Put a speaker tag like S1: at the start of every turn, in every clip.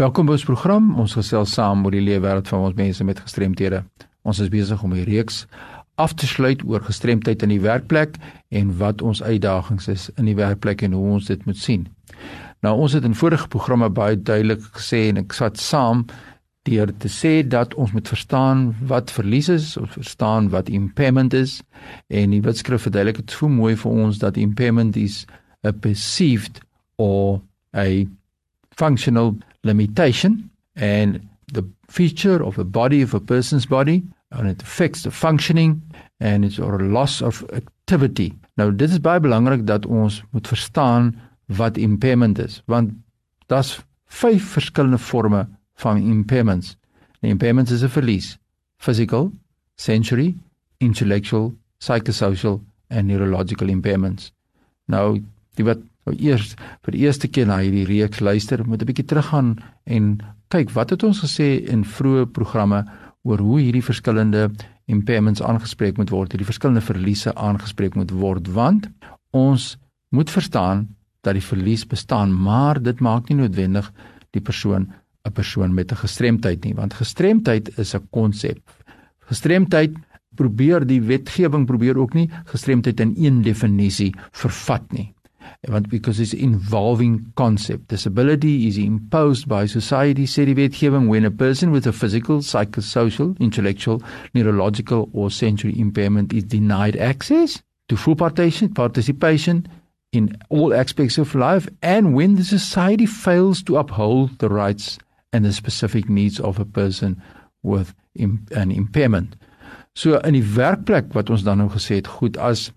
S1: Welkom by ons program. Ons gesels saam oor die lewe wêreld van ons mense met gestremthede. Ons is besig om 'n reeks af te sluit oor gestremdheid in die werkplek en wat ons uitdagings is in die werkplek en hoe ons dit moet sien. Nou ons het in vorige programme baie duidelik gesê en ek sat saam deur te sê dat ons moet verstaan wat verlies is, ons verstaan wat impairment is en die Wetskrif verduidelik dit so mooi vir ons dat impairment is a perceived or a functional limitation and the feature of a body of a person's body and it affects the functioning and it's or a loss of activity. Nou dit is baie belangrik dat ons moet verstaan wat impairment is want daar's vyf verskillende forme van impairments. Die impairments is 'n verlies: physical, sensory, intellectual, psychosocial en neurological impairments. Nou, die wat nou eers vir die eerste keer na hierdie reeks luister, moet 'n bietjie teruggaan en kyk wat het ons gesê in vroeë programme oor hoe hierdie verskillende impairments aangespreek moet word, hierdie verskillende verliese aangespreek moet word, want ons moet verstaan dat die verlies bestaan, maar dit maak nie noodwendig die persoon 'n persoon met 'n gestremdheid nie, want gestremdheid is 'n konsep. Gestremdheid probeer die wetgewing probeer ook nie gestremdheid in een definisie vervat nie. Want because it's involving concept. Disability is imposed by society, said die wetgewing, when a person with a physical, psychosocial, intellectual, neurological or sensory impairment is denied access to full participation, participation in all aspects of life and when the society fails to uphold the rights and the specific needs of a person with an impairment. So in die werkplek wat ons dan nou gesê het, goed as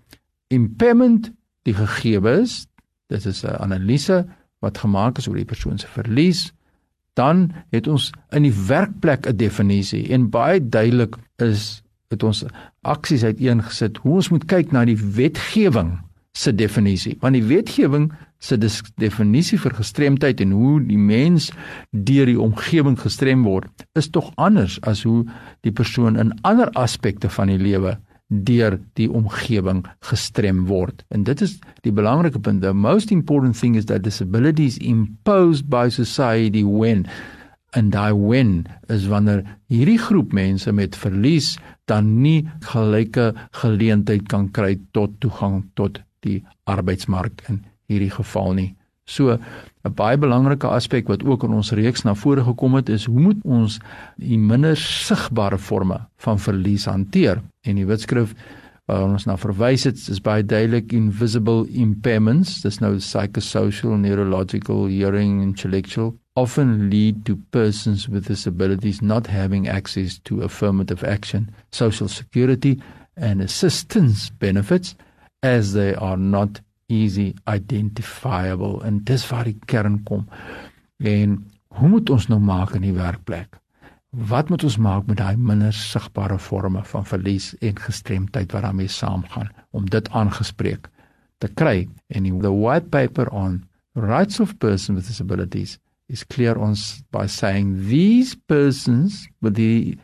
S1: impairment die gegewe is, dit is 'n analise wat gemaak is oor die persoon se verlies, dan het ons in die werkplek 'n definisie en baie duidelik is het ons aksies uiteengesit hoe ons moet kyk na die wetgewing se definisie. Want die wetgewing se definisie vir gestremdheid en hoe die mens deur die omgewing gestrem word, is tog anders as hoe die persoon in ander aspekte van die lewe deur die omgewing gestrem word. En dit is die belangrike punt. The most important thing is that disability is imposed by society when and I when is wanneer hierdie groep mense met verlies dan nie gelyke geleentheid kan kry tot toegang tot die arbeidsmark in hierdie geval nie. So 'n baie belangrike aspek wat ook in ons reeks na vore gekom het is hoe moet ons die minder sigbare forme van verlies hanteer? En die Wetskrif waar ons na verwys het, is baie duidelik invisible impairments, dis nou psychosocial, neurological, hearing, intellectual often lead to persons with disabilities not having access to affirmative action, social security and assistance benefits as they are not easy identifiable en dis waar die kern kom. En hoe moet ons nou maak in die werkplek? Wat moet ons maak met daai minder sigbare forme van verlies en gestremdheid wat daarmee saamgaan om dit aangespreek te kry? En die white paper on rights of persons with disabilities is clear on by saying these persons with the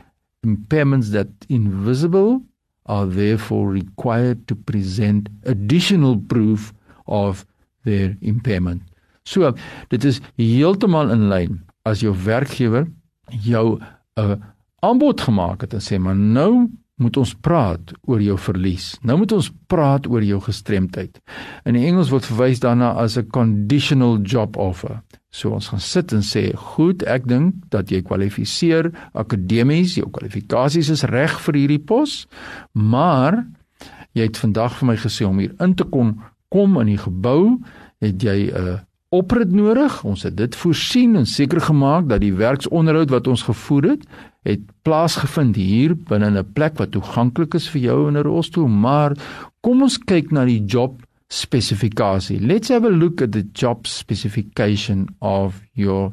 S1: impairments that invisible are therefore required to present additional proof of their impairment. So, dit is heeltemal in lyn as jou werkgewer jou 'n uh, aanbod gemaak het en sê maar nou moet ons praat oor jou verlies. Nou moet ons praat oor jou gestremdheid. In Engels word verwys daarna as 'n conditional job offer. So ons gaan sit en sê, "Goed, ek dink dat jy kwalifiseer akademies, jou kwalifikasies is reg vir hierdie pos, maar jy het vandag vir my gesê om hier in te kon kom in die gebou, het jy 'n uh, oprit nodig. Ons het dit voorsien en seker gemaak dat die werksonderhoud wat ons gevoer het, het plaasgevind hier binne 'n plek wat toeganklik is vir jou in 'n rolstoel, maar kom ons kyk na die job spesifikasie. Let's have a look at the job specification of your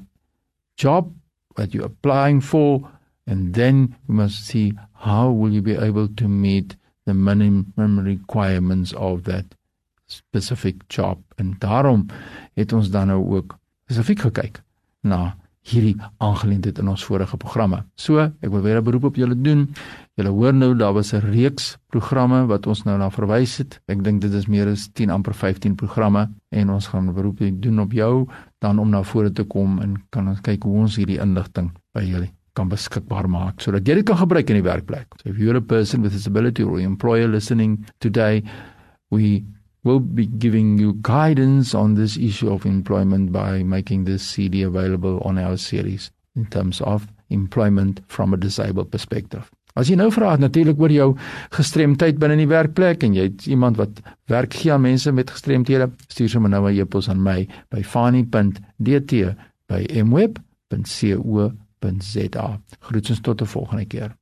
S1: job that you're applying for and then we must see how will you be able to meet the minimum requirements of that specific job en daarom het ons dan nou ook spesifiek gekyk na hierdie aangeleentheid in ons vorige programme. So, ek wil weer 'n beroep op julle doen. Julle hoor nou daar was 'n reeks programme wat ons nou na verwys het. Ek dink dit is meer as 10 amper 15 programme en ons gaan 'n beroep doen op jou dan om na vore te kom en kan ons kyk hoe ons hierdie inligting by julle kan beskikbaar maak sodat jy dit kan gebruik in die werkplek. So if you're a person with disability or employer listening today, we will be giving you guidance on this issue of employment by making this CD available on our series in terms of employment from a disabled perspective. As jy nou vra natuurlik oor jou gestremdheid binne in die werkplek en jy het iemand wat werk gee aan mense met gestremthede, stuur sommer nou 'n e-pos aan my by fani.dt by mweb.co.za. Groetens tot 'n volgende keer.